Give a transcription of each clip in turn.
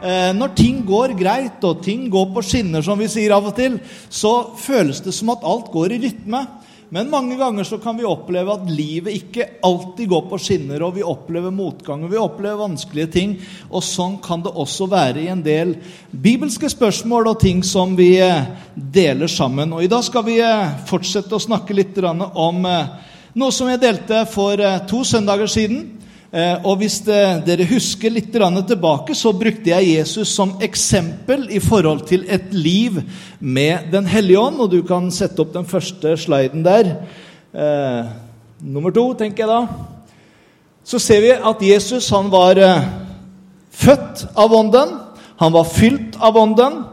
Eh, når ting går greit og ting går på skinner, som vi sier av og til, så føles det som at alt går i rytme. Men mange ganger så kan vi oppleve at livet ikke alltid går på skinner, og vi opplever motgang og vi opplever vanskelige ting. Og sånn kan det også være i en del bibelske spørsmål og ting som vi eh, deler sammen. Og i dag skal vi eh, fortsette å snakke litt om noe som jeg delte for to søndager siden. Eh, og hvis dere husker litt tilbake, så brukte jeg Jesus som eksempel i forhold til et liv med Den hellige ånd. Og du kan sette opp den første sliden der. Eh, nummer to, tenker jeg da. Så ser vi at Jesus han var eh, født av Ånden. Han var fylt av Ånden.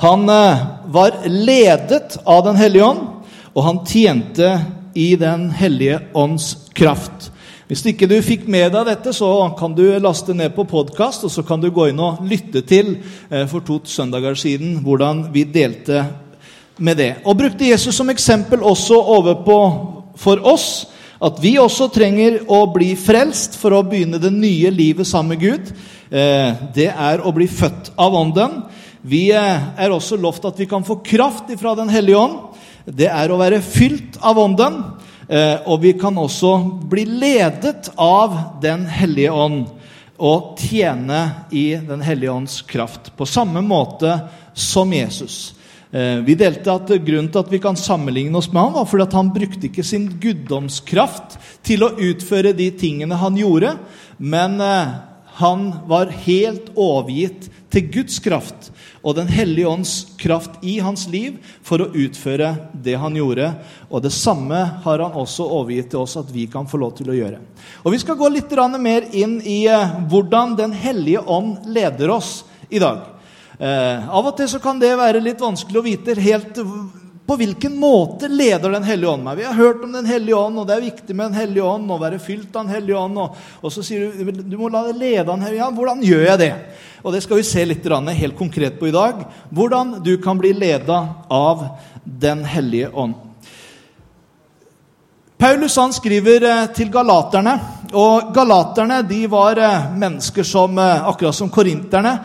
Han eh, var ledet av Den hellige ånd, og han tjente i Den hellige ånds kraft. Hvis ikke du fikk med deg dette, så kan du laste ned på podkast, og så kan du gå inn og lytte til eh, for to søndager siden hvordan vi delte med det. Og brukte Jesus som eksempel også over på for oss at vi også trenger å bli frelst for å begynne det nye livet sammen med Gud. Eh, det er å bli født av Ånden. Vi eh, er også lovt at vi kan få kraft fra Den hellige ånd. Det er å være fylt av Ånden. Eh, og vi kan også bli ledet av Den hellige ånd og tjene i Den hellige ånds kraft på samme måte som Jesus. Eh, vi delte at Grunnen til at vi kan sammenligne oss med ham, var fordi han brukte ikke sin guddomskraft til å utføre de tingene han gjorde, men eh, han var helt overgitt til Guds kraft og Den hellige ånds kraft i hans liv for å utføre det han gjorde. Og det samme har han også overgitt til oss at vi kan få lov til å gjøre. Og Vi skal gå litt mer inn i eh, hvordan Den hellige ånd leder oss i dag. Eh, av og til kan det være litt vanskelig å vite helt på hvilken måte leder Den hellige ånd meg? Vi har hørt om Den hellige ånd, og det er viktig med Den hellige ånd. å være fylt av Den hellige ånd. Og, og, så sier du du må la deg lede av Den hellige ånd. Hvordan gjør jeg det? Og det skal vi se litt helt konkret på i dag. Hvordan du kan bli leda av Den hellige ånd. Paulus han skriver eh, til galaterne. og Galaterne de var eh, mennesker som, eh, akkurat som korinterne.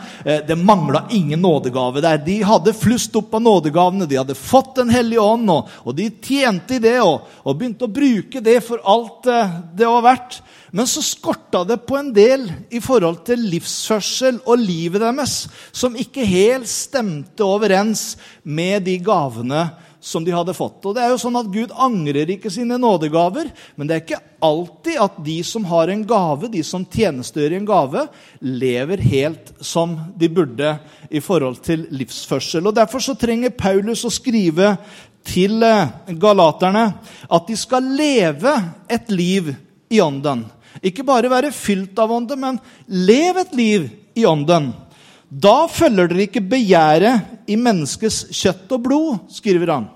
Det mangla ingen nådegave der. De hadde flust opp av nådegavene. De hadde fått Den hellige ånd, og, og de tjente i det og, og, begynte å bruke det for alt det var verdt. Men så skorta det på en del i forhold til livsførsel og livet deres, som ikke helt stemte overens med de gavene som de hadde fått. Og det er jo sånn at Gud angrer ikke sine nådegaver, men det er ikke alltid at de som har en gave, de som tjenestegjør i en gave, lever helt som de burde i forhold til livsførsel. Og Derfor så trenger Paulus å skrive til eh, galaterne at de skal leve et liv i ånden. Ikke bare være fylt av ånden, men leve et liv i ånden. Da følger dere ikke begjæret i menneskets kjøtt og blod, skriver han.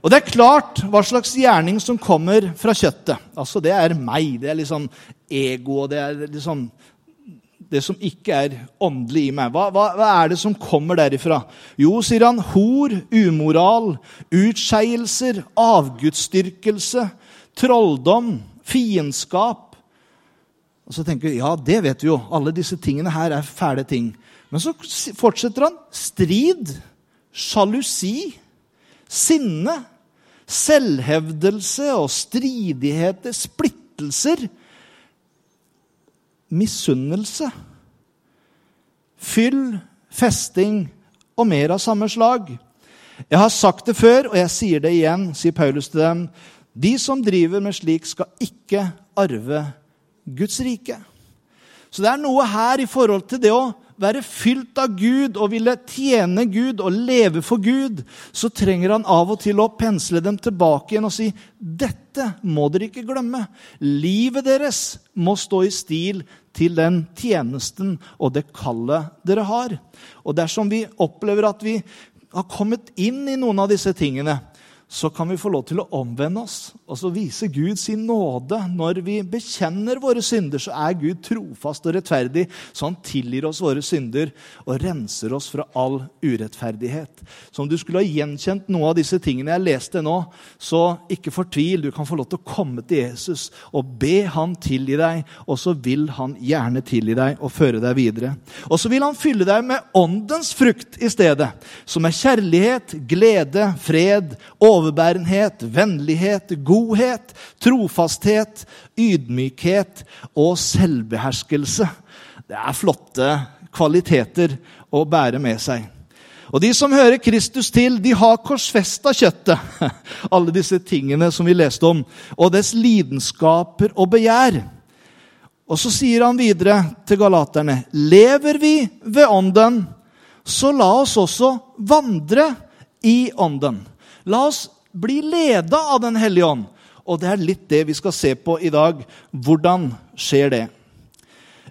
Og det er klart hva slags gjerning som kommer fra kjøttet. Altså, Det er meg. Det er liksom ego, og det er liksom det som ikke er åndelig i meg. Hva, hva, hva, er det som kommer derifra? Jo, sier han, hor, umoral, utskeielser, avgudsdyrkelse, trolldom, fiendskap. Og så tenker vi ja, det vet vi jo. Alle disse tingene her er fæle ting. Men så fortsetter han. Strid, sjalusi, sinne, selvhevdelse og stridigheter, splittelser, misunnelse, fyll, festing og mer av samme slag. Jeg har sagt det før, og jeg sier det igjen, sier Paulus til dem. De som driver med slik, skal ikke arve Guds rike. Så det er noe her i forhold til det å være fylt av Gud og ville tjene Gud og leve for Gud, så trenger han av og til å pensle dem tilbake igjen og si dette må dere ikke glemme. Livet deres må stå i stil til den tjenesten og det kallet dere har. Og dersom vi opplever at vi har kommet inn i noen av disse tingene, så kan vi få lov til å omvende oss og så viser Gud sin nåde. Når vi bekjenner våre synder, så er Gud trofast og rettferdig, så han tilgir oss våre synder og renser oss fra all urettferdighet. Så om du skulle ha gjenkjent noe av disse tingene jeg leste nå, så ikke fortvil. Du kan få lov til å komme til Jesus og be han tilgi deg, og så vil han gjerne tilgi deg og føre deg videre. Og så vil han fylle deg med åndens frukt i stedet, som er kjærlighet, glede, fred, overbærenhet, vennlighet, godhet, trofasthet, ydmykhet og selvbeherskelse. Det er flotte kvaliteter å bære med seg. Og de som hører Kristus til, de har korsfesta kjøttet. Alle disse tingene som vi leste om. Og dets lidenskaper og begjær. Og så sier han videre til galaterne.: Lever vi ved Ånden, så la oss også vandre i Ånden. La oss bli leda av Den hellige ånd. Og det er litt det vi skal se på i dag. Hvordan skjer det?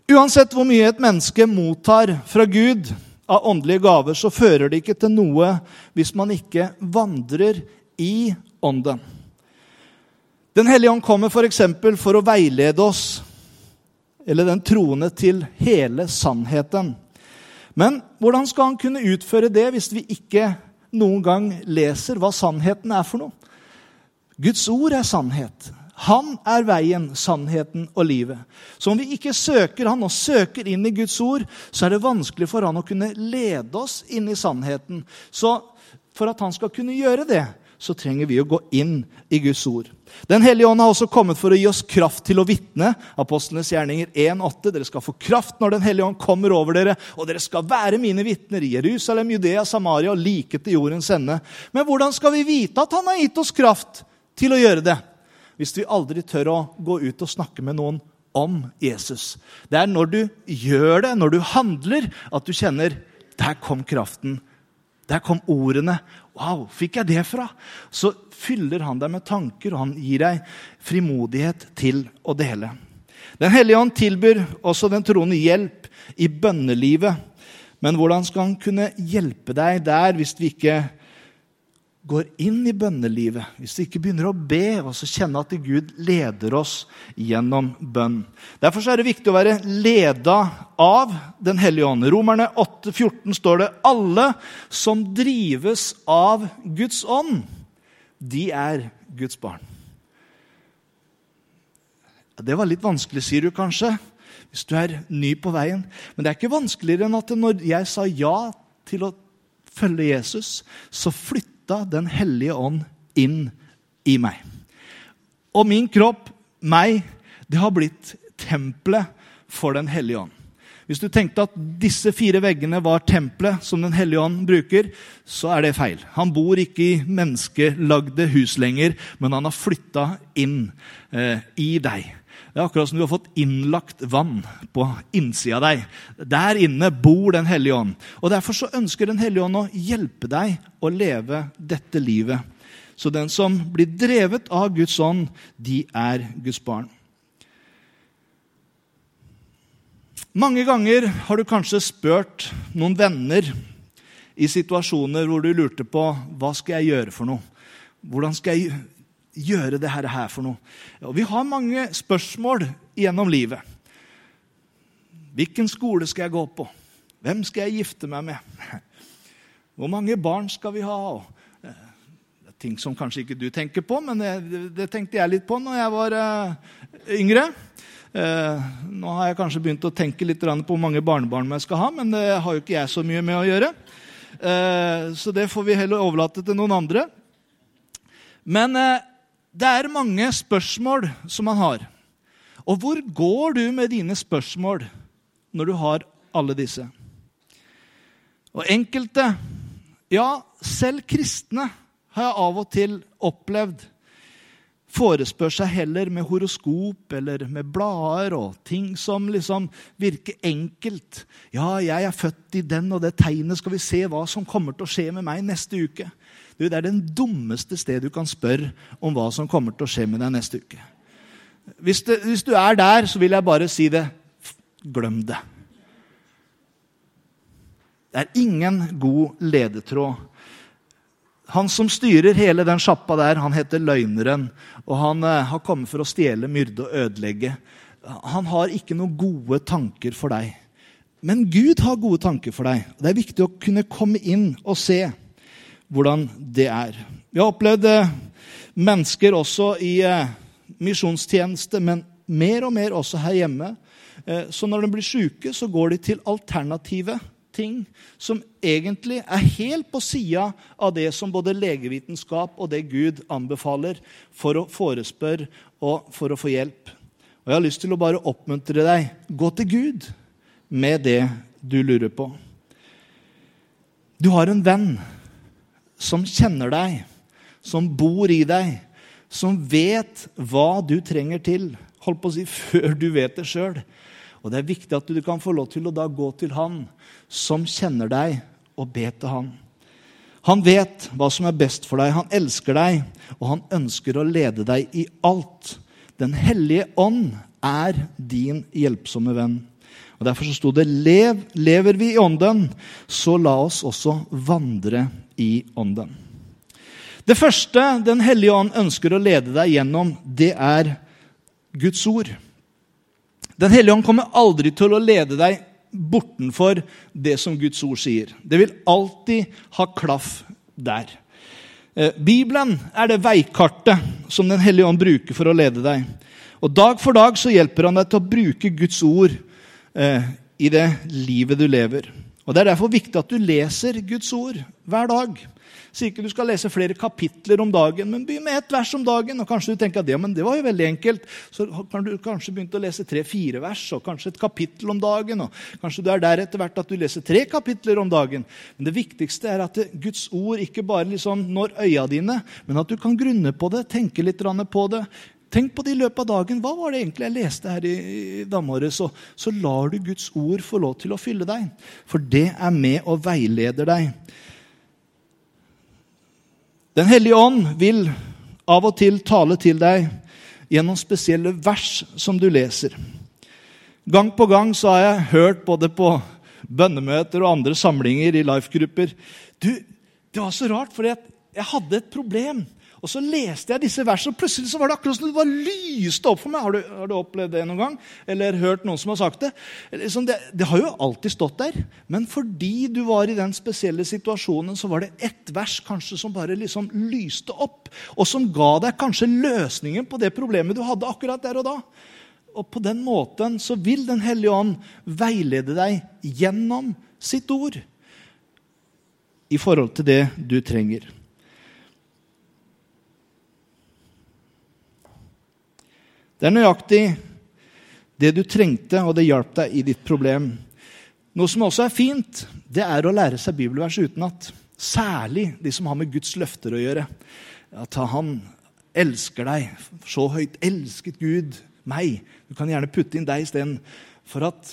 Uansett hvor mye et menneske mottar fra Gud av åndelige gaver, så fører det ikke til noe hvis man ikke vandrer i ånden. Den hellige ånd kommer f.eks. For, for å veilede oss, eller den troende, til hele sannheten. Men hvordan skal han kunne utføre det hvis vi ikke noen gang leser hva sannheten er for noe. Guds ord er sannhet. Han er veien, sannheten og livet. Så om vi ikke søker Han og søker inn i Guds ord, så er det vanskelig for Han å kunne lede oss inn i sannheten. Så for at Han skal kunne gjøre det, så trenger vi å gå inn i Guds ord. Den hellige ånd har også kommet for å gi oss kraft til å vitne. Apostlenes gjerninger 1,8. Dere skal få kraft når Den hellige ånd kommer over dere, og dere skal være mine vitner i Jerusalem, Judea, Samaria og like til jordens ende. Men hvordan skal vi vite at Han har gitt oss kraft til å gjøre det? Hvis vi aldri tør å gå ut og snakke med noen om Jesus. Det er når du gjør det, når du handler, at du kjenner der kom kraften der kom ordene. Wow, fikk jeg det fra? Så fyller han deg med tanker, og han gir deg frimodighet til å dele. Den hellige ånd tilbyr også den troende hjelp i bønnelivet. Men hvordan skal han kunne hjelpe deg der hvis vi ikke går inn i bønnelivet, hvis vi ikke begynner å be og så kjenne at Gud leder oss gjennom bønn. Derfor er det viktig å være leda av Den hellige ånd. Romerne 8, 14 står det alle som drives av Guds ånd, de er Guds barn. Det var litt vanskelig, sier du kanskje, hvis du er ny på veien. Men det er ikke vanskeligere enn at når jeg sa ja til å følge Jesus, så flytta flytta Den hellige ånd inn i meg. Og min kropp, meg, det har blitt tempelet for Den hellige ånd. Hvis du tenkte at disse fire veggene var tempelet som Den hellige ånd bruker, så er det feil. Han bor ikke i menneskelagde hus lenger, men han har flytta inn eh, i deg. Det er akkurat som du har fått innlagt vann på innsida av deg. Der inne bor Den hellige ånd. Og Derfor så ønsker Den hellige ånd å hjelpe deg å leve dette livet. Så den som blir drevet av Guds ånd, de er Guds barn. Mange ganger har du kanskje spurt noen venner i situasjoner hvor du lurte på hva skal jeg gjøre for noe. Hvordan skal jeg gjøre det her for noe? Og vi har mange spørsmål gjennom livet. Hvilken skole skal jeg gå på? Hvem skal jeg gifte meg med? Hvor mange barn skal vi ha? Det er ting som kanskje ikke du tenker på, men det, tenkte jeg litt på når jeg var uh, yngre. Uh, nå har jeg kanskje begynt å tenke litt på hvor mange barnebarn jeg skal ha, men det har jo ikke jeg så mye med å gjøre. Så det får vi heller overlate til noen andre. Men det er mange spørsmål som man har. Og hvor går du med dine spørsmål når du har alle disse? Og enkelte, ja, selv kristne, har jeg av og til opplevd forespør seg heller med horoskop eller med blader og ting som liksom virker enkelt. Ja, jeg er født i den og det tegnet. Skal vi se hva som kommer til å skje med meg neste uke? Du, det er den dummeste sted du kan spørre om hva som kommer til å skje med deg neste uke. Hvis, det, hvis du er der, så vil jeg bare si det. Glem det. Det er ingen god ledetråd. Han som styrer hele den sjappa der, han heter Løgneren. Og han eh, har kommet for å stjele, myrde og ødelegge. Han har ikke noen gode tanker for deg. Men Gud har gode tanker for deg. Det er viktig å kunne komme inn og se hvordan det er. Vi har opplevd eh, mennesker også i eh, misjonstjeneste, men mer og mer også her hjemme. Eh, så når de blir syke, så går de til alternative ting som egentlig er helt på sida av det som både legevitenskap og det Gud anbefaler for å forespørre og for å få hjelp. Og Jeg har lyst til å bare oppmuntre deg. Gå til Gud med det du lurer på. Du har en venn som kjenner deg, som bor i deg, som vet hva du trenger til. Holdt på å si før du vet det sjøl. Og det er viktig at du kan få lov til å da gå til han som kjenner deg, og be til han. Han vet hva som er best for deg. Han elsker deg, og han ønsker å lede deg i alt. Den hellige ånd er din hjelpsomme venn. Og Derfor så sto det Lev, lever vi i ånden, så la oss også vandre i ånden. Det første Den hellige ånd ønsker å lede deg gjennom, det er Guds ord. Den hellige ånd kommer aldri til å lede deg bortenfor det som Guds ord sier. Det vil alltid ha klaff der. Eh, Bibelen er det veikartet som Den hellige ånd bruker for å lede deg. Og Dag for dag så hjelper han deg til å bruke Guds ord eh, i det livet du lever. Og Det er derfor viktig at du leser Guds ord hver dag. Sier ikke du skal lese flere kapitler om dagen, men begynn med ett vers om dagen. og Kanskje du tenker at det, men det var jo veldig enkelt. Så kan du kanskje begynne å lese tre-fire vers og kanskje et kapittel om dagen. og Kanskje du er der etter hvert at du leser tre kapitler om dagen. Men det viktigste er at Guds ord ikke bare liksom når øya dine, men at du kan grunne på det, tenke litt på det. Tenk på det i løpet av dagen. Hva var det egentlig jeg leste her i, i morges? Så, så lar du Guds ord få lov til å fylle deg. For det er med og veileder deg. Den hellige ånd vil av og til tale til deg gjennom spesielle vers som du leser. Gang på gang så har jeg hørt både på bønnemøter og andre samlinger i life-grupper Du, Det var så rart, for jeg hadde et problem. Og så leste jeg disse versene, og plutselig så var det akkurat som det var lyst opp for meg. Har du, har du, opplevd det noen gang? Eller hørt noen som har sagt det? Liksom det? det? har jo alltid stått der. Men fordi du var i den spesielle situasjonen, så var det ett vers kanskje som bare liksom lyste opp. Og som ga deg kanskje løsningen på det problemet du hadde akkurat der og da. Og på den måten så vil Den hellige ånd veilede deg gjennom sitt ord i forhold til det du trenger. Det er nøyaktig det du trengte, og det hjalp deg i ditt problem. Noe som også er fint, det er å lære seg bibelvers utenat. Særlig de som har med Guds løfter å gjøre. At han elsker deg så høyt. Elsket Gud meg? Du kan gjerne putte inn deg isteden. For at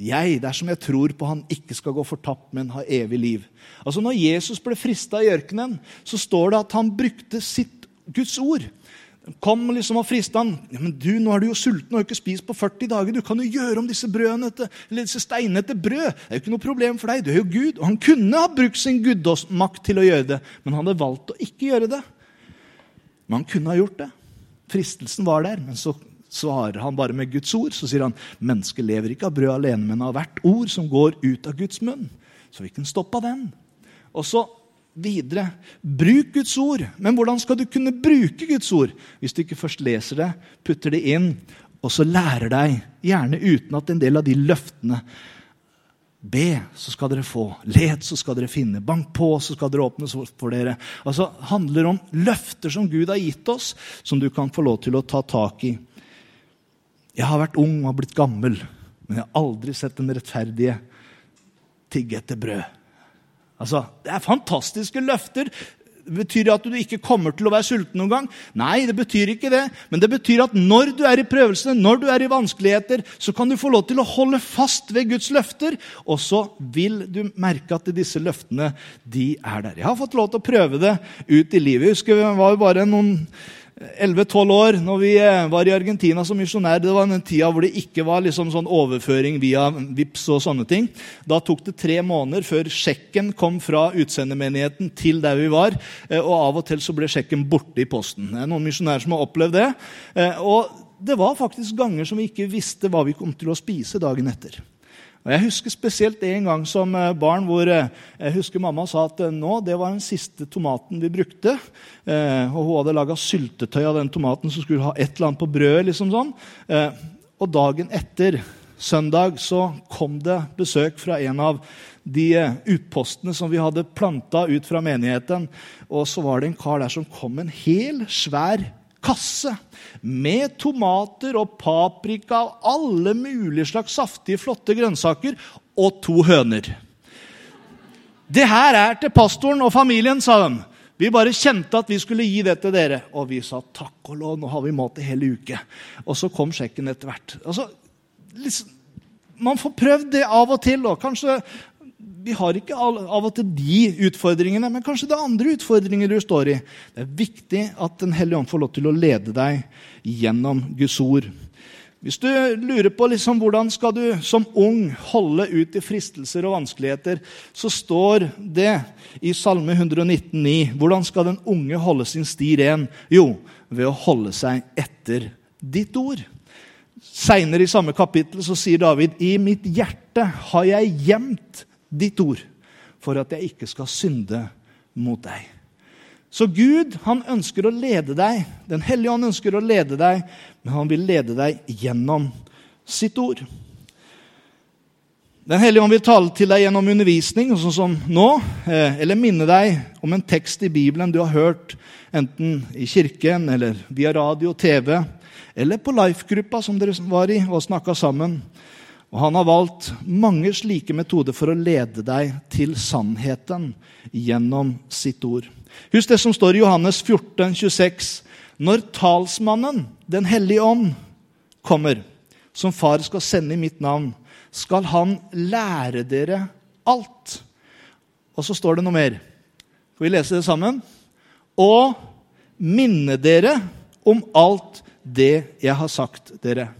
jeg, dersom jeg tror på han, ikke skal gå fortapt, men ha evig liv. Altså Når Jesus ble frista i ørkenen, så står det at han brukte sitt Guds ord kom liksom og frista han. Ja, men du, nå er du jo sulten og har ikke spist på 40 dager. Du kan jo gjøre om disse, til, disse steinene til brød. Det er jo ikke noe problem for deg. Du er jo Gud. Og han kunne ha brukt sin guddomsmakt til å gjøre det, men han hadde valgt å ikke gjøre det. Men han kunne ha gjort det. Fristelsen var der. Men så svarer han bare med Guds ord. Så sier han mennesket lever ikke av brød alene, men av hvert ord som går ut av Guds munn. Så vi kan stoppe den. Og så videre. Bruk Guds ord. Men hvordan skal du kunne bruke Guds ord hvis du ikke først leser det, putter det inn, og så lærer deg, gjerne uten at en del av de løftene Be, så skal dere få. Let, så skal dere finne. Bank på, så skal dere åpne for dere. Altså, handler om løfter som Gud har gitt oss, som du kan få lov til å ta tak i. Jeg har vært ung og blitt gammel, men jeg har aldri sett den rettferdige tigge etter brød. Altså, Det er fantastiske løfter. Det betyr at du ikke kommer til å være sulten noen gang? Nei, det betyr ikke det. Men det betyr at når du er i prøvelsene, når du er i vanskeligheter, så kan du få lov til å holde fast ved Guds løfter, og så vil du merke at disse løftene de er der. Jeg har fått lov til å prøve det ut i livet. Jeg husker Det var jo bare noen 11-12 år når vi eh, var i Argentina som misjonær. Det var den tida hvor det ikke var liksom sånn overføring via VIPS og sånne ting. Da tok det tre måneder før sjekken kom fra utsendemenigheten til der vi var. Eh, og av og til så ble sjekken borte i posten. Det er noen misjonærer som har opplevd det. Eh, og det var faktisk ganger som vi ikke visste hva vi kom til å spise dagen etter. Og Jeg husker spesielt en gang som eh, barn hvor eh, jeg husker mamma sa at eh, nå, det var den siste tomaten vi brukte. og Hun hadde laga syltetøy av den tomaten som skulle ha et eller annet på brødet. liksom sånn. og dagen etter, søndag, så kom det besøk fra en av de utpostene som vi hadde planta ut fra menigheten. Og så var det en kar der som kom med en hel, svær kasse med tomater og paprika og alle mulige slags saftige, flotte grønnsaker og to høner. Det her er til pastoren og familien, sa de. Vi bare kjente at vi skulle gi det til dere. Og vi sa takk og lov, nå har vi mat i hele uke. Og så kom sjekken etter hvert. Altså, liksom, man får prøvd det av og til. Og kanskje vi har ikke av og til de utfordringene, men kanskje det er andre utfordringer du står i. Det er viktig at Den hellige ånd får lov til å lede deg gjennom Guds ord. Hvis du lurer på liksom hvordan skal du som ung holde ut i fristelser og vanskeligheter, så står det i Salme 119,9. Hvordan skal den unge holde sin sti ren? Jo, ved å holde seg etter ditt ord. Seinere i samme kapittel så sier David, i mitt hjerte har jeg gjemt ditt ord, for at jeg ikke skal synde mot deg. Så Gud han ønsker å lede deg. Den hellige ånd ønsker å lede deg, men han vil lede deg gjennom sitt ord. Den hellige ånd vil tale til deg gjennom undervisning, sånn som nå, eh, eller minne deg om en tekst i Bibelen du har hørt, enten i kirken eller via radio og TV, eller på Life-gruppa som dere var i og snakka sammen. Og han har valgt mange slike metoder for å lede deg til sannheten gjennom sitt ord. Husk det som står i Johannes 14, 26. Når talsmannen, Den hellige ånd, kommer, som far skal sende i mitt navn, skal han lære dere alt. Og så står det noe mer. Skal vi lese det sammen? Og minne dere om alt det jeg har sagt dere.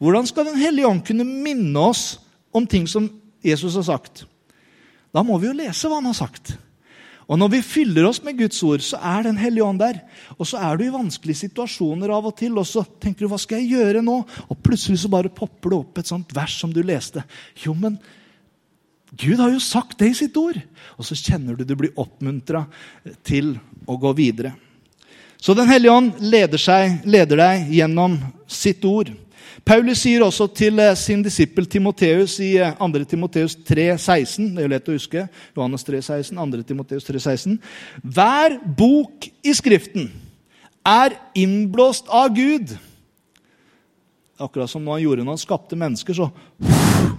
Hvordan skal Den hellige ånd kunne minne oss om ting som Jesus har sagt? Da må vi jo lese hva han har sagt. Og Når vi fyller oss med Guds ord, så er Den hellige ånd der. Og så er du i vanskelige situasjoner av og til, og så tenker du 'hva skal jeg gjøre nå?' Og plutselig så bare popper det opp et sånt vers som du leste. Jo, men Gud har jo sagt det i sitt ord. Og så kjenner du du blir oppmuntra til å gå videre. Så Den hellige ånd leder, seg, leder deg gjennom sitt ord. Paulus sier også til eh, sin disippel Timoteus i 2. Eh, Timoteus 3,16 Det er jo lett å huske. Johannes 3,16, 2. Timoteus 3,16. Hver bok i Skriften er innblåst av Gud. Akkurat som han gjorde når han skapte mennesker, så,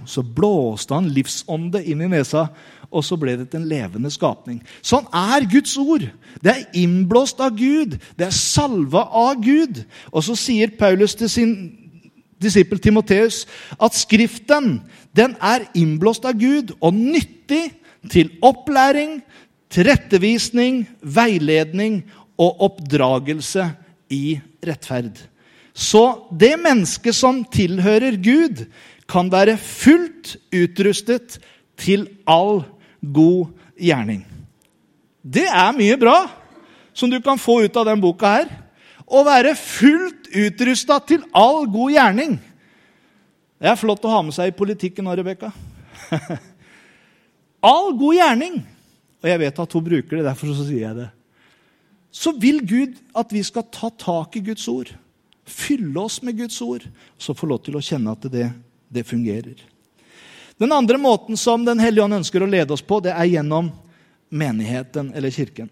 så blåste han livsånde inn i nesa, og så ble det til en levende skapning. Sånn er Guds ord. Det er innblåst av Gud. Det er salva av Gud. Og så sier Paulus til sin disippel Timoteus at Skriften den er innblåst av Gud og nyttig til opplæring, tilrettevisning, veiledning og oppdragelse i rettferd. Så det mennesket som tilhører Gud, kan være fullt utrustet til all god gjerning. Det er mye bra som du kan få ut av denne boka her. Å være fullt utrusta til all god gjerning. Det er flott å ha med seg i politikken nå, Rebekka. all god gjerning. Og jeg vet at hun bruker det, derfor så sier jeg det. Så vil Gud at vi skal ta tak i Guds ord. Fylle oss med Guds ord, så få lov til å kjenne at det, det fungerer. Den andre måten som Den hellige ånd ønsker å lede oss på, det er gjennom menigheten eller kirken.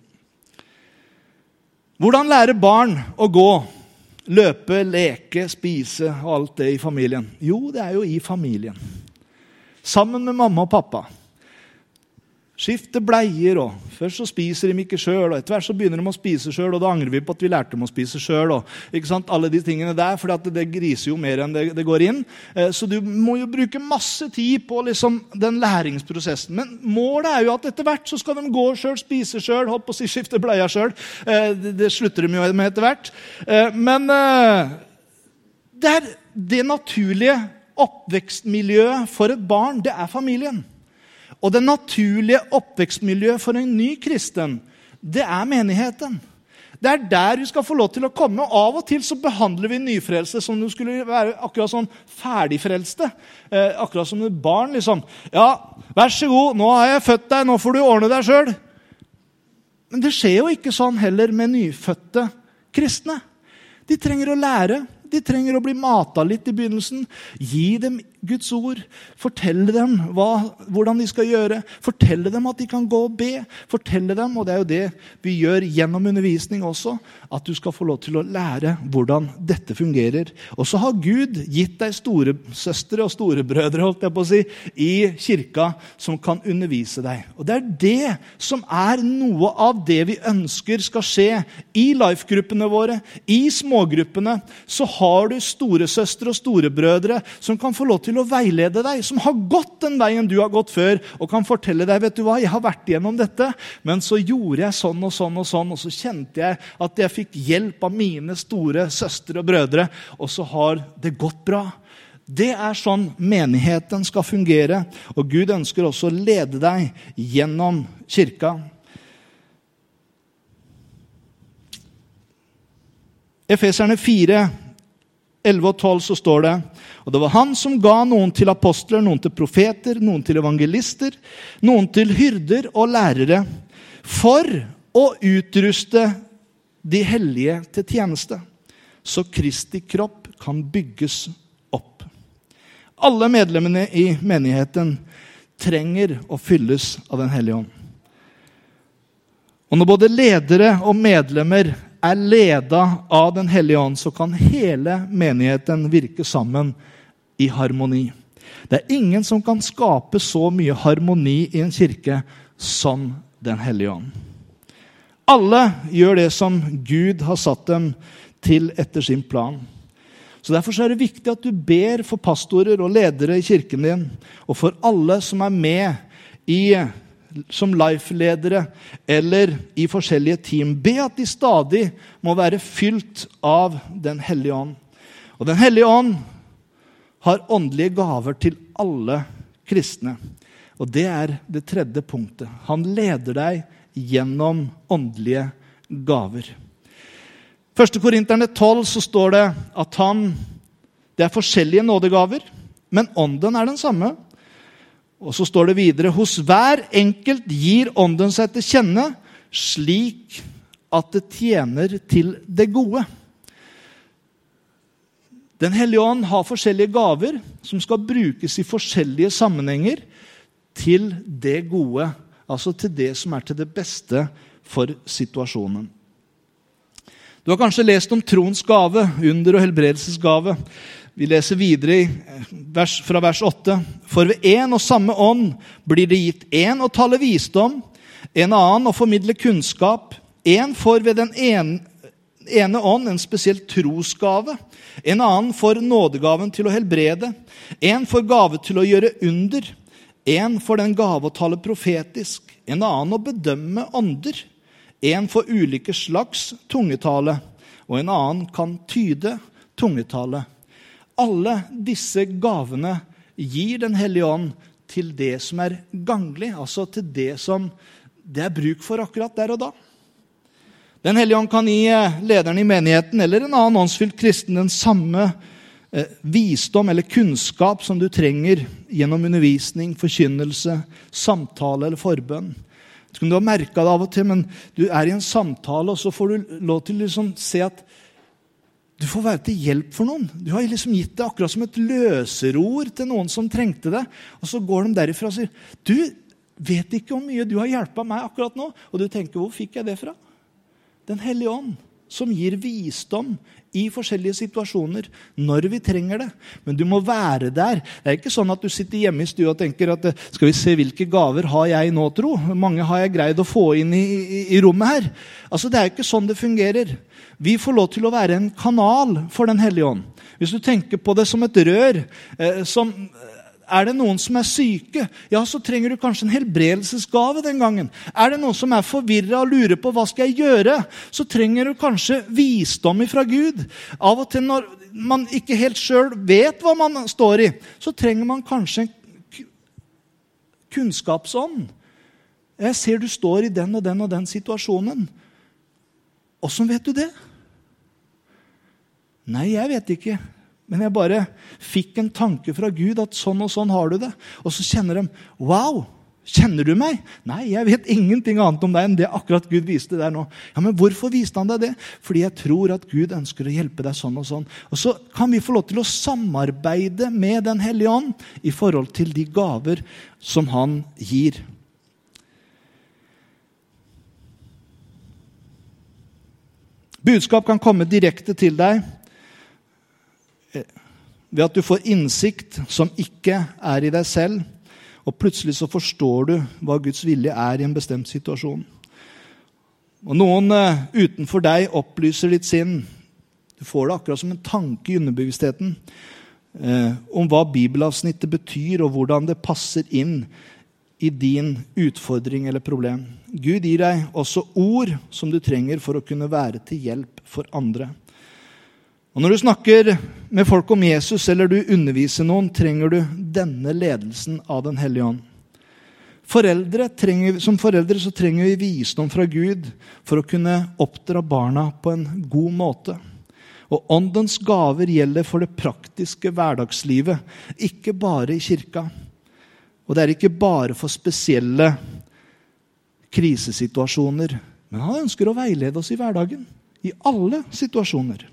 Hvordan lære barn å gå Løpe, leke, spise og alt det i familien? Jo, det er jo i familien. Sammen med mamma og pappa. Skifte bleier. og Først så spiser de ikke sjøl, og etter hvert så begynner de å spise sjøl. Og da angrer vi på at vi lærte dem å spise sjøl. Alle de tingene der, for det, griser jo mer enn det, det går inn. Eh, så du må jo bruke masse tid på liksom, den læringsprosessen. Men målet er jo at etter hvert så skal de gå sjøl, spise sjøl, si skifte bleia sjøl. Eh, det, det, slutter de jo med etter hvert. Eh, men det, er det naturlige oppvekstmiljøet for et barn, det er familien. Og det naturlige oppvekstmiljøet for en ny kristen, det er menigheten. Det er der vi skal få lov til å komme. og Av og til så behandler vi nyfrelste som om de skulle være akkurat sånn ferdigfrelste. Eh, akkurat som et barn. liksom. Ja, vær så god, nå har jeg født deg, nå får du ordne deg sjøl. Men det skjer jo ikke sånn heller med nyfødte kristne. De trenger å lære. De trenger å bli mata litt i begynnelsen. Gi dem Guds ord. Fortelle dem hva, hvordan de skal gjøre. Fortelle dem at de kan gå og be. Fortelle dem, og det er jo det vi gjør gjennom undervisning også, at du skal få lov til å lære hvordan dette fungerer. Og så har Gud gitt deg storesøstre og storebrødre holdt jeg på å si, i kirka som kan undervise deg. Og Det er det som er noe av det vi ønsker skal skje i life-gruppene våre, i smågruppene. Så har du storesøstre og storebrødre som kan få lov til til å veilede deg, som har gått den veien du har gått før, og kan fortelle deg vet du hva, jeg har vært igjennom dette, men så gjorde jeg sånn og sånn, og sånn, og så kjente jeg at jeg fikk hjelp av mine store søstre og brødre, og så har det gått bra. Det er sånn menigheten skal fungere, og Gud ønsker også å lede deg gjennom kirka. Efeserne 4, 11 og 12 så står det og det var han som ga noen til apostler, noen til profeter, noen til evangelister, noen til hyrder og lærere, for å utruste de hellige til tjeneste, så Kristi kropp kan bygges opp. Alle medlemmene i menigheten trenger å fylles av Den hellige ånd. Og når både ledere og medlemmer er leda av Den hellige ånd, så kan hele menigheten virke sammen i harmoni. Det er ingen som kan skape så mye harmoni i en kirke som Den hellige ånd. Alle gjør det som Gud har satt dem til etter sin plan. Så Derfor er det viktig at du ber for pastorer og ledere i kirken din, og for alle som er med i som life-ledere eller i forskjellige team. Be at de stadig må være fylt av Den hellige ånd. Og Den hellige ånd har åndelige gaver til alle kristne. Og det er det tredje punktet. Han leder deg gjennom åndelige gaver. 1. Korinterne 12 så står det at han Det er forskjellige nådegaver, men ånden er den samme. Og så står det videre hos hver enkelt gir ånden seg til kjenne slik at det tjener til det gode. Den hellige ånd har forskjellige gaver som skal brukes i forskjellige sammenhenger til det gode, altså til det som er til det beste for situasjonen. Du har kanskje lest om troens gave, under- og helbredelsesgave. Vi leser videre vers, fra vers 8. For ved én og samme ånd blir det gitt én å tale visdom, en annen å formidle kunnskap, én får ved den ene, ene ånd en spesiell trosgave, en annen får nådegaven til å helbrede, en får gave til å gjøre under, en får den gave å tale profetisk, en annen å bedømme ånder, en får ulike slags tungetale, og en annen kan tyde tungetale alle disse gavene gir Den hellige ånd til det som er ganglig, altså til det som det er bruk for akkurat der og da. Den hellige ånd kan gi eh, lederen i menigheten eller en annen åndsfylt kristen den samme eh, visdom eller kunnskap som du trenger gjennom undervisning, forkynnelse, samtale eller forbønn. Jeg vet ikke om du har merka det av og til, men du er i en samtale, og så får du lov til å liksom se at du får være til hjelp for noen. Du har liksom gitt det akkurat som et løserord til noen som trengte det. Og så går de derifra og sier du vet ikke hvor mye du har hjulpet meg akkurat nå. Og du tenker hvor fikk jeg det fra? Den hellige ånd som gir visdom i forskjellige situasjoner når vi trenger det. Men du må være der. Det er ikke sånn at du sitter hjemme i stua og tenker at skal vi se hvilke gaver har jeg nå, tro? Mange har jeg greid å få inn i, i, i rommet her. Altså, Det er ikke sånn det fungerer. Vi får lov til å være en kanal for Den hellige ånd. Hvis du tenker på det som et rør eh, som er det noen som er syke, ja, så trenger du kanskje en helbredelsesgave den gangen. Er det noen som er forvirra og lurer på hva skal jeg gjøre, så trenger du kanskje visdom fra Gud. Av og til når man ikke helt sjøl vet hva man står i, så trenger man kanskje en kunnskapsånd. Jeg ser du står i den og den og den situasjonen. Åssen vet du det? Nei, jeg vet ikke. Men jeg bare fikk en tanke fra Gud at sånn og sånn har du det. Og så kjenner de Wow! Kjenner du meg? Nei, jeg vet ingenting annet om deg enn det akkurat Gud viste der nå. Ja, Men hvorfor viste han deg det? Fordi jeg tror at Gud ønsker å hjelpe deg sånn og sånn. Og så kan vi få lov til å samarbeide med Den hellige ånd i forhold til de gaver som han gir. Budskap kan komme direkte til deg ved at du får innsikt som ikke er i deg selv, og plutselig så forstår du hva Guds vilje er i en bestemt situasjon. Og Noen uh, utenfor deg opplyser ditt sinn. Du får det akkurat som en tanke i underbevisstheten uh, om hva bibelavsnittet betyr, og hvordan det passer inn i din utfordring eller problem. Gud gir deg også ord som du trenger for å kunne være til hjelp for andre. Og Når du snakker med folk om Jesus eller du underviser noen, trenger du denne ledelsen av Den hellige ånd. Foreldre trenger, som foreldre så trenger vi visdom fra Gud for å kunne oppdra barna på en god måte. Og Åndens gaver gjelder for det praktiske hverdagslivet, ikke bare i kirka. Og det er ikke bare for spesielle krisesituasjoner. Men han ønsker å veilede oss i hverdagen. I alle situasjoner.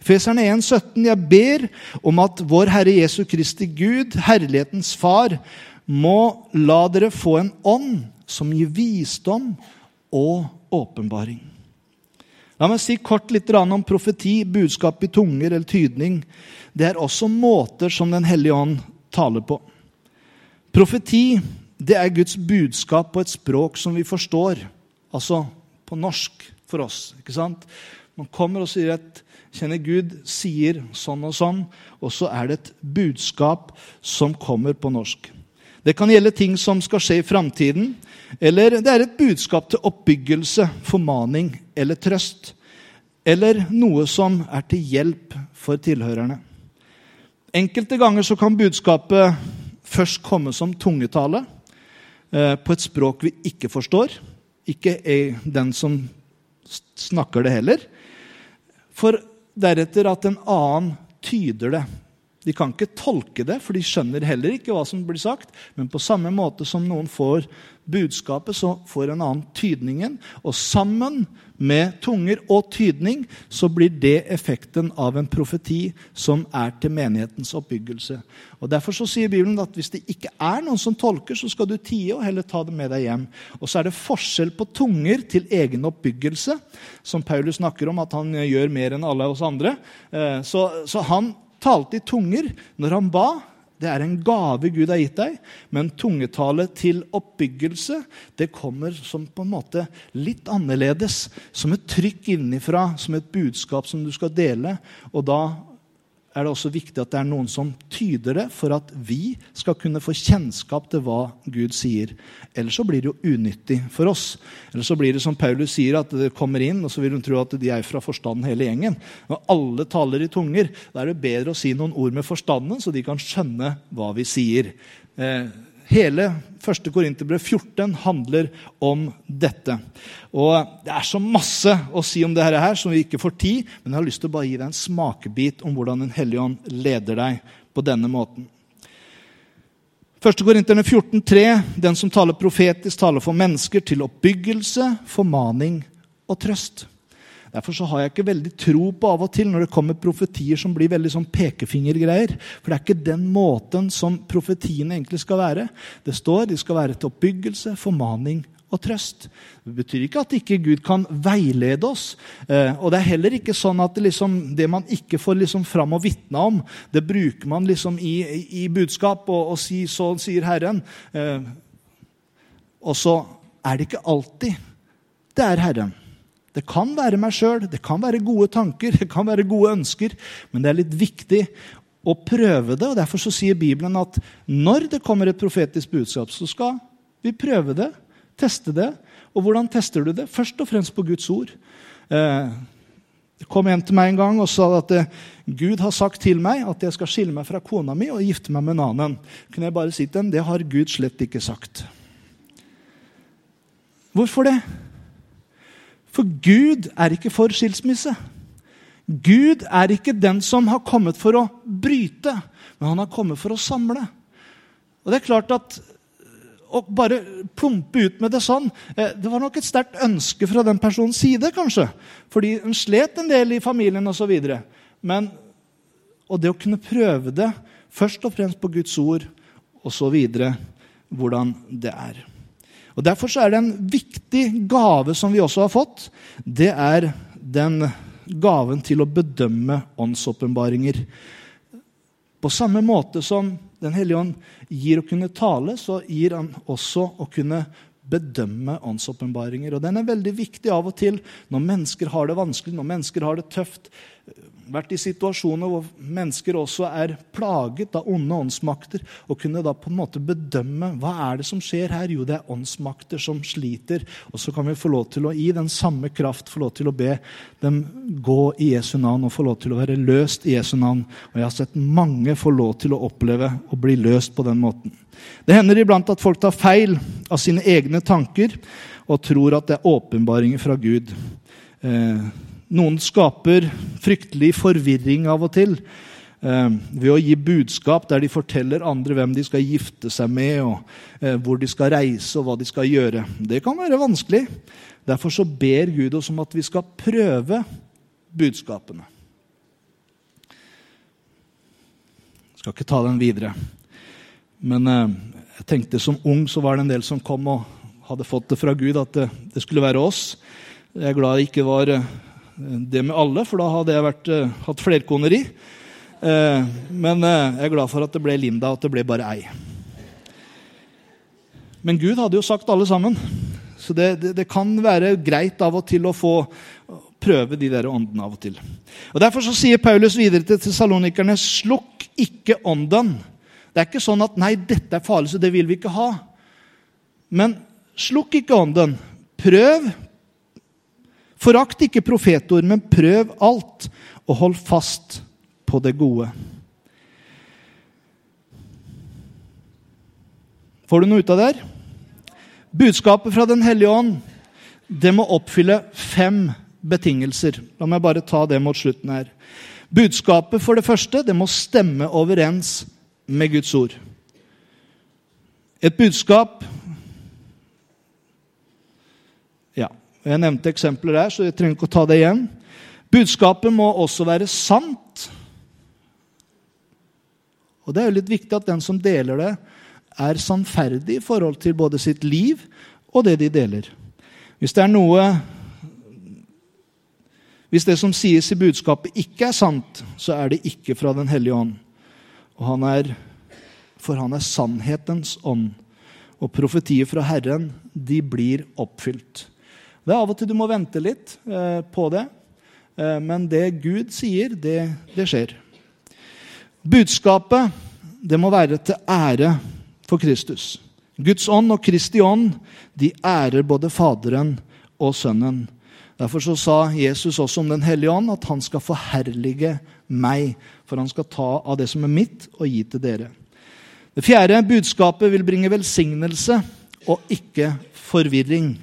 Feserne 1, 17, Jeg ber om at vår Herre Jesu Kristi Gud, herlighetens Far, må la dere få en ånd som gir visdom og åpenbaring. La meg si kort litt om profeti, budskap i tunger eller tydning. Det er også måter som Den hellige ånd taler på. Profeti det er Guds budskap på et språk som vi forstår. Altså på norsk for oss. ikke sant? Man kommer og sier at kjenner Gud sier sånn og sånn, og så er det et budskap som kommer på norsk. Det kan gjelde ting som skal skje i framtiden, eller det er et budskap til oppbyggelse, formaning eller trøst. Eller noe som er til hjelp for tilhørerne. Enkelte ganger så kan budskapet først komme som tungetale eh, på et språk vi ikke forstår. Ikke den som snakker det heller. For deretter at en annen tyder det. De kan ikke tolke det, for de skjønner heller ikke hva som blir sagt. Men på samme måte som noen får budskapet, så får en annen tydningen. Og sammen med tunger og tydning så blir det effekten av en profeti som er til menighetens oppbyggelse. Og Derfor så sier Bibelen at hvis det ikke er noen som tolker, så skal du tie og heller ta det med deg hjem. Og så er det forskjell på tunger til egen oppbyggelse, som Paulus snakker om at han gjør mer enn alle oss andre. Eh, så, så han talte i tunger når han ba. Det er en gave Gud har gitt deg, men tungetale til oppbyggelse det kommer som på en måte litt annerledes. Som et trykk innenfra, som et budskap som du skal dele. Og da er det også viktig at det er noen som tyder det, for at vi skal kunne få kjennskap til hva Gud sier. Ellers så blir det jo unyttig for oss. Eller så blir det som Paulus sier, at det kommer inn, og så vil hun tro at de er fra forstanden hele gjengen. Når alle taler i tunger, da er det bedre å si noen ord med forstanden, så de kan skjønne hva vi sier. Eh, Hele 1. Korinterbrev 14 handler om dette. Og Det er så masse å si om dette her som vi ikke får tid, men jeg har lyst til å bare gi deg en smakebit om hvordan Den hellige ånd leder deg på denne måten. 1. Korinterne 14,3.: Den som taler profetisk, taler for mennesker til oppbyggelse, formaning og trøst. Derfor så har jeg ikke veldig tro på av og til når det kommer profetier som blir veldig sånn pekefingergreier. For det er ikke den måten som profetiene egentlig skal være. Det står de skal være til oppbyggelse, formaning og trøst. Det betyr ikke at ikke Gud kan veilede oss. Eh, og det er heller ikke sånn at det, liksom, det man ikke får liksom fram og vitne om, det bruker man liksom i, i budskap og, og si, så sier Herren. Eh, og så er det ikke alltid det er Herren. Det kan være meg sjøl, det kan være gode tanker, det kan være gode ønsker, men det er litt viktig å prøve det. og Derfor så sier Bibelen at når det kommer et profetisk budskap, så skal vi prøve det, teste det. Og hvordan tester du det? Først og fremst på Guds ord. Eh, det kom en til meg en gang og sa at eh, Gud har sagt til meg at jeg skal skille meg fra kona mi og gifte meg med en annen. Kunne jeg bare si til dem det har Gud slett ikke sagt. Hvorfor det? For Gud er ikke for skilsmisse. Gud er ikke den som har kommet for å bryte, men han har kommet for å samle. Og det er klart at Å bare plumpe ut med det sånn eh, Det var nok et sterkt ønske fra den personens side, kanskje. Fordi en slet en del i familien osv. Men og det å kunne prøve det først og fremst på Guds ord osv. hvordan det er. Og Derfor er det en viktig gave som vi også har fått. Det er den gaven til å bedømme åndsåpenbaringer. På samme måte som Den hellige ånd gir å kunne tale, så gir han også å kunne bedømme åndsåpenbaringer. Og den er veldig viktig av og til når mennesker har det vanskelig, når mennesker har det tøft vært i situasjoner hvor mennesker også er plaget av onde åndsmakter, og kunne da på en måte bedømme hva er det som skjer her. Jo, det er åndsmakter som sliter. Og så kan vi få lov til å gi den samme kraft, få lov til å be dem gå i Jesu navn og få lov til å være løst i Jesu navn. Og jeg har sett mange få lov til å oppleve å bli løst på den måten. Det hender iblant at folk tar feil av sine egne tanker og tror at det er åpenbaringer fra Gud. Eh, noen skaper fryktelig forvirring av og til eh, ved å gi budskap der de forteller andre hvem de skal gifte seg med, og eh, hvor de skal reise og hva de skal gjøre. Det kan være vanskelig. Derfor så ber Gud oss om at vi skal prøve budskapene. Jeg skal ikke ta den videre. Men eh, jeg tenkte som ung så var det en del som kom og hadde fått det fra Gud at det, skulle være oss. Jeg er glad det ikke var det med alle, for da hadde jeg vært, uh, hatt flerkoneri. Uh, men uh, jeg er glad for at det ble Linda, og at det ble bare ei. Men Gud hadde jo sagt alle sammen. Så det, det, det, kan være greit av og til å få prøve de der åndene av og til. Og Derfor så sier Paulus videre til tessalonikerne.: Slukk ikke ånden. Det er ikke sånn at 'nei, dette er farlig, så det vil vi ikke ha'. Men slukk ikke ånden. Prøv Forakt ikke profetord, men prøv alt, og hold fast på det gode. Får du noe ut av det her? Budskapet fra Den hellige ånd det må oppfylle fem betingelser. La meg bare ta det mot slutten her. Budskapet for det første det må stemme overens med Guds ord. Et budskap Jeg nevnte eksempler der, så jeg trenger ikke å ta det igjen. Budskapet må også være sant. Og det er jo litt viktig at den som deler det, er sannferdig i forhold til både sitt liv og det de deler. Hvis det er noe Hvis det som sies i budskapet, ikke er sant, så er det ikke fra Den hellige ånd. Og han er, for han er sannhetens ånd. Og profetier fra Herren, de blir oppfylt. Det er av og til du må vente litt eh, på det, eh, men det Gud sier, det, det skjer. Budskapet det må være til ære for Kristus. Guds ånd og Kristi ånd de ærer både Faderen og Sønnen. Derfor så sa Jesus også om Den hellige ånd at han skal forherlige meg. For han skal ta av det som er mitt, og gi til dere. Det fjerde budskapet vil bringe velsignelse og ikke forvirring.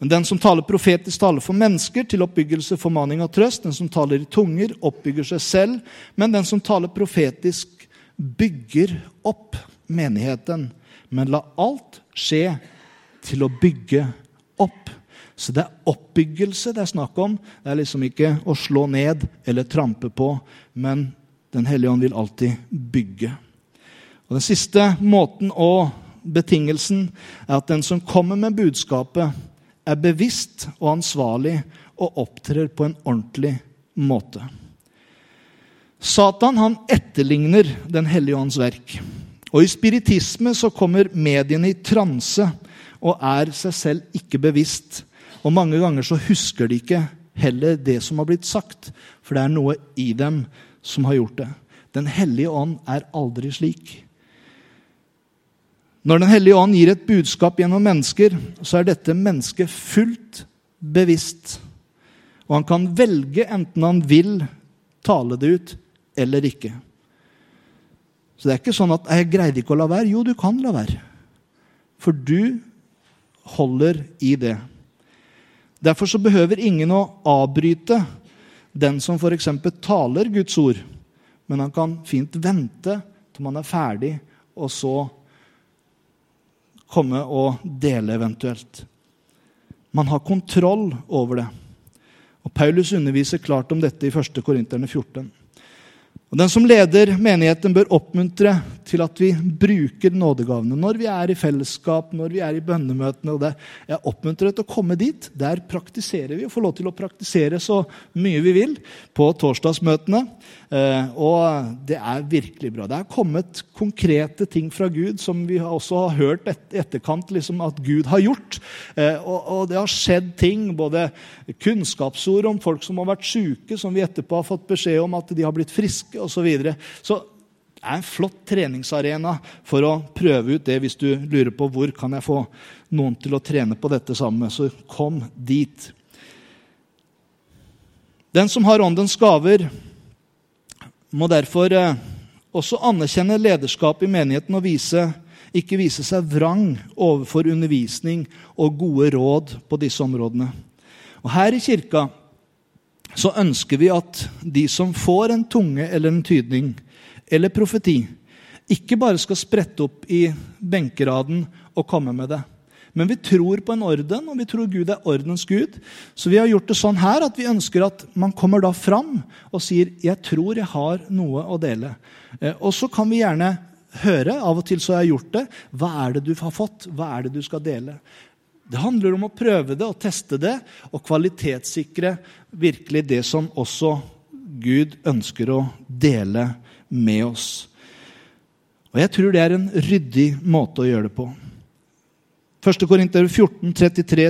Men den som taler profetisk, taler for mennesker, til oppbyggelse, formaning og trøst. Den som taler i tunger, oppbygger seg selv. Men den som taler profetisk, bygger opp menigheten. Men la alt skje til å bygge opp. Så det er oppbyggelse det er snakk om. Det er liksom ikke å slå ned eller trampe på, men Den hellige ånd vil alltid bygge. Og Den siste måten og betingelsen er at den som kommer med budskapet, er bevisst og ansvarlig og opptrer på en ordentlig måte. Satan han etterligner Den hellige ånds verk. Og I spiritisme så kommer mediene i transe og er seg selv ikke bevisst. Og Mange ganger så husker de ikke heller det som har blitt sagt, for det er noe i dem som har gjort det. Den hellige ånd er aldri slik. Når Den hellige ånd gir et budskap gjennom mennesker, så er dette mennesket fullt bevisst. Og han kan velge enten han vil tale det ut eller ikke. Så det er ikke sånn at 'jeg greide ikke å la være'. Jo, du kan la være. For du holder i det. Derfor så behøver ingen å avbryte den som f.eks. taler Guds ord. Men han kan fint vente til man er ferdig, og så komme og dele eventuelt. Man har kontroll over det. Og Paulus underviser klart om dette i 1. Korinterne 14. Og Den som leder menigheten, bør oppmuntre til at vi bruker nådegavene når vi er i fellesskap, når vi er i bønnemøtene. og det. Jeg oppmuntrer til å komme dit. Der praktiserer vi og får lov til å praktisere så mye vi vil på torsdagsmøtene. Eh, og det er virkelig bra. Det er kommet konkrete ting fra Gud som vi også har hørt i etterkant liksom, at Gud har gjort. Eh, og, det har skjedd ting, både kunnskapsord om folk som har vært syke, som vi etterpå har fått beskjed om at de har blitt friske, osv. Så, videre. så det er en flott treningsarena for å prøve ut det hvis du lurer på hvor kan jeg få noen til å trene på dette sammen. Så kom dit. Den som har åndens gaver, må derfor eh, også anerkjenne lederskapet i menigheten og vise, ikke vise seg vrang overfor undervisning og gode råd på disse områdene. Og Her i kirka så ønsker vi at de som får en tunge eller en tydning eller profeti, ikke bare skal sprette opp i benkeraden og komme med det. Men vi tror på en orden, og vi tror Gud er ordens Gud. Så vi har gjort det sånn her at vi ønsker at man kommer da fram og sier 'Jeg tror jeg har noe å dele'. Eh, og så kan vi gjerne høre, av og til så har jeg gjort det, hva er det du har fått? Hva er det du skal dele? Det handler om å prøve det og teste det og kvalitetssikre virkelig det som også Gud ønsker å dele med oss. Og jeg tror det er en ryddig måte å gjøre det på. 1. Korinter 14, 33,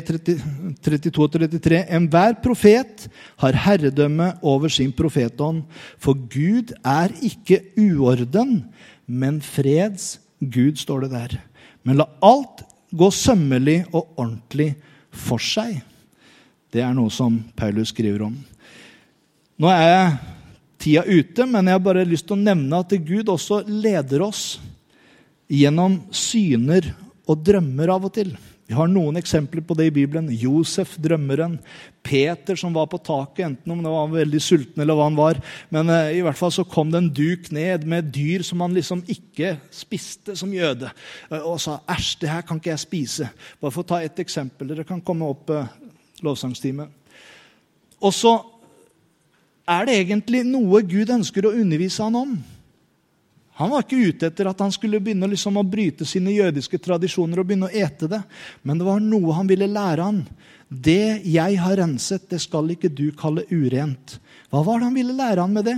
32 og 33. Enhver profet har herredømme over sin profetånd, for Gud er ikke uorden, men freds Gud, står det der. Men la alt gå sømmelig og ordentlig for seg. Det er noe som Paulus skriver om. Nå er tida ute, men jeg har bare lyst til å nevne at Gud også leder oss gjennom syner og drømmer av og til. Vi har noen eksempler på det i Bibelen. Josef, drømmeren. Peter, som var på taket, enten om det var veldig sulten eller hva han var. Men eh, i hvert fall så kom det en duk ned med dyr som han liksom ikke spiste som jøde. Uh, og sa 'æsj, det her kan ikke jeg spise'. Bare for å ta ett eksempel. Dere kan komme opp eh, lovsangstime. Og så er det egentlig noe Gud ønsker å undervise han om. Han var ikke ute etter at han skulle begynne liksom å bryte sine jødiske tradisjoner og begynne å ete det. Men det var noe han ville lære han. Det jeg har renset, det skal ikke du kalle urent. Hva var det han ville lære han med det?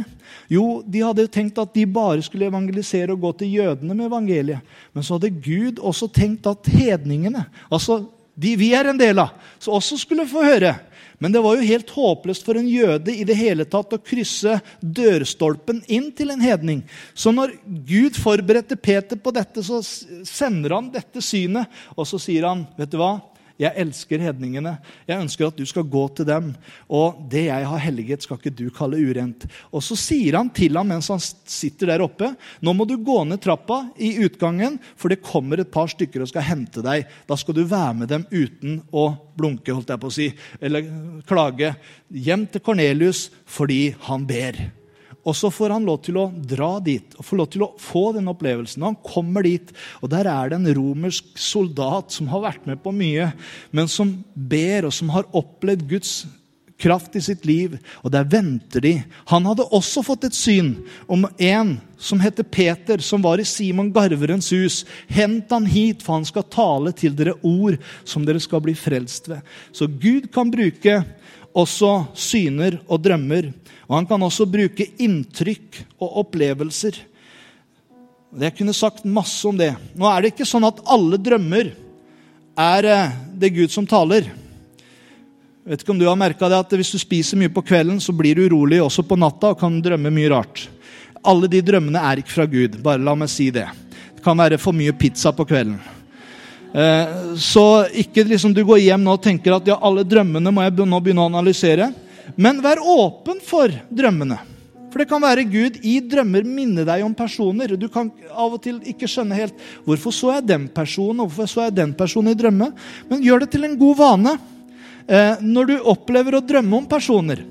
Jo, De hadde jo tenkt at de bare skulle evangelisere og gå til jødene med evangeliet. Men så hadde Gud også tenkt at hedningene, altså de vi er en del av, så også skulle få høre. Men det var jo helt håpløst for en jøde i det hele tatt å krysse dørstolpen inn til en hedning. Så når Gud forberedte Peter på dette, så sender han dette synet, og så sier han, vet du hva? Jeg elsker hedningene. Jeg ønsker at du skal gå til dem. Og det jeg har helliget, skal ikke du kalle urent. Og så sier han til ham mens han sitter der oppe, nå må du gå ned trappa i utgangen, for det kommer et par stykker og skal hente deg. Da skal du være med dem uten å blunke, holdt jeg på å si, eller klage. Hjem til Kornelius fordi han ber. Og så får han lov til å dra dit og får lov til å få den opplevelsen. Han kommer dit, og der er det en romersk soldat som har vært med på mye, men som ber, og som har opplevd Guds kraft i sitt liv, og der venter de. Han hadde også fått et syn om en som heter Peter, som var i Simon Garverens hus. Hent han hit, for han skal tale til dere ord som dere skal bli frelst ved. Så Gud kan bruke også syner og drømmer. Og han kan også bruke inntrykk og opplevelser. Jeg kunne sagt masse om det. Nå er det ikke sånn at alle drømmer er eh, det Gud som taler. Jeg vet ikke om du har det at Hvis du spiser mye på kvelden, så blir du urolig også på natta og kan drømme mye rart. Alle de drømmene er ikke fra Gud. Bare la meg si det. Det kan være for mye pizza på kvelden. Eh, så ikke liksom du går hjem nå og tenker at ja, alle drømmene må jeg nå begynne å analysere. Men vær åpen for drømmene. For det kan være Gud i drømmer minner deg om personer. Du kan av og til ikke skjønne helt hvorfor så jeg den personen og hvorfor så jeg den personen i drømme. Men gjør det til en god vane Eh, når du opplever å drømme om personer,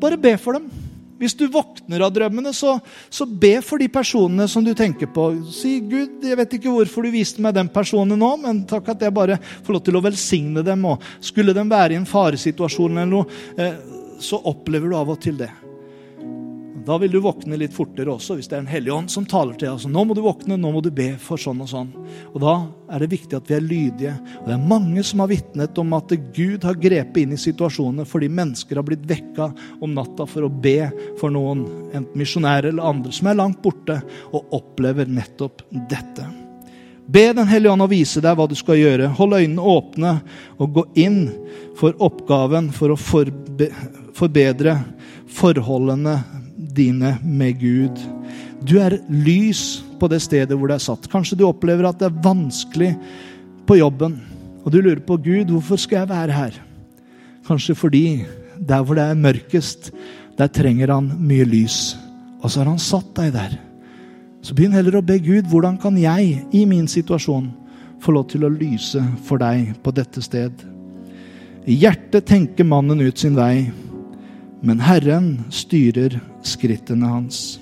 bare be for dem. Hvis du våkner av drømmene, så, så, be for de personene som du tenker på. Si 'Gud, jeg vet ikke hvorfor du viste meg den personen nå, men takk at jeg bare får lov til å velsigne dem.' og Skulle de være i en faresituasjon eller noe, eh, så opplever du av og til det. Da vil du våkne litt fortere også, hvis det er en hellig ånd som taler til deg. Altså, nå må du våkne, nå må du be for sånn og sånn. Og Da er det viktig at vi er lydige. Og Det er mange som har vitnet om at Gud har grepet inn i situasjoner fordi mennesker har blitt vekka om natta for å be for noen, enten misjonærer eller andre, som er langt borte, og opplever nettopp dette. Be Den hellige ånd å vise deg hva du skal gjøre. Hold øynene åpne og gå inn for oppgaven for å forbe forbedre forholdene dine med Gud. Du er lys på det stedet hvor du er satt. Kanskje du opplever at det er vanskelig på jobben, og du lurer på Gud, hvorfor skal jeg være her? Kanskje fordi der hvor det er mørkest, der trenger han mye lys. Og så har han satt deg der. Så begynn heller å be Gud, hvordan kan jeg i min situasjon få lov til å lyse for deg på dette sted? I hjertet tenker mannen ut sin vei men Herren styrer skrittene hans.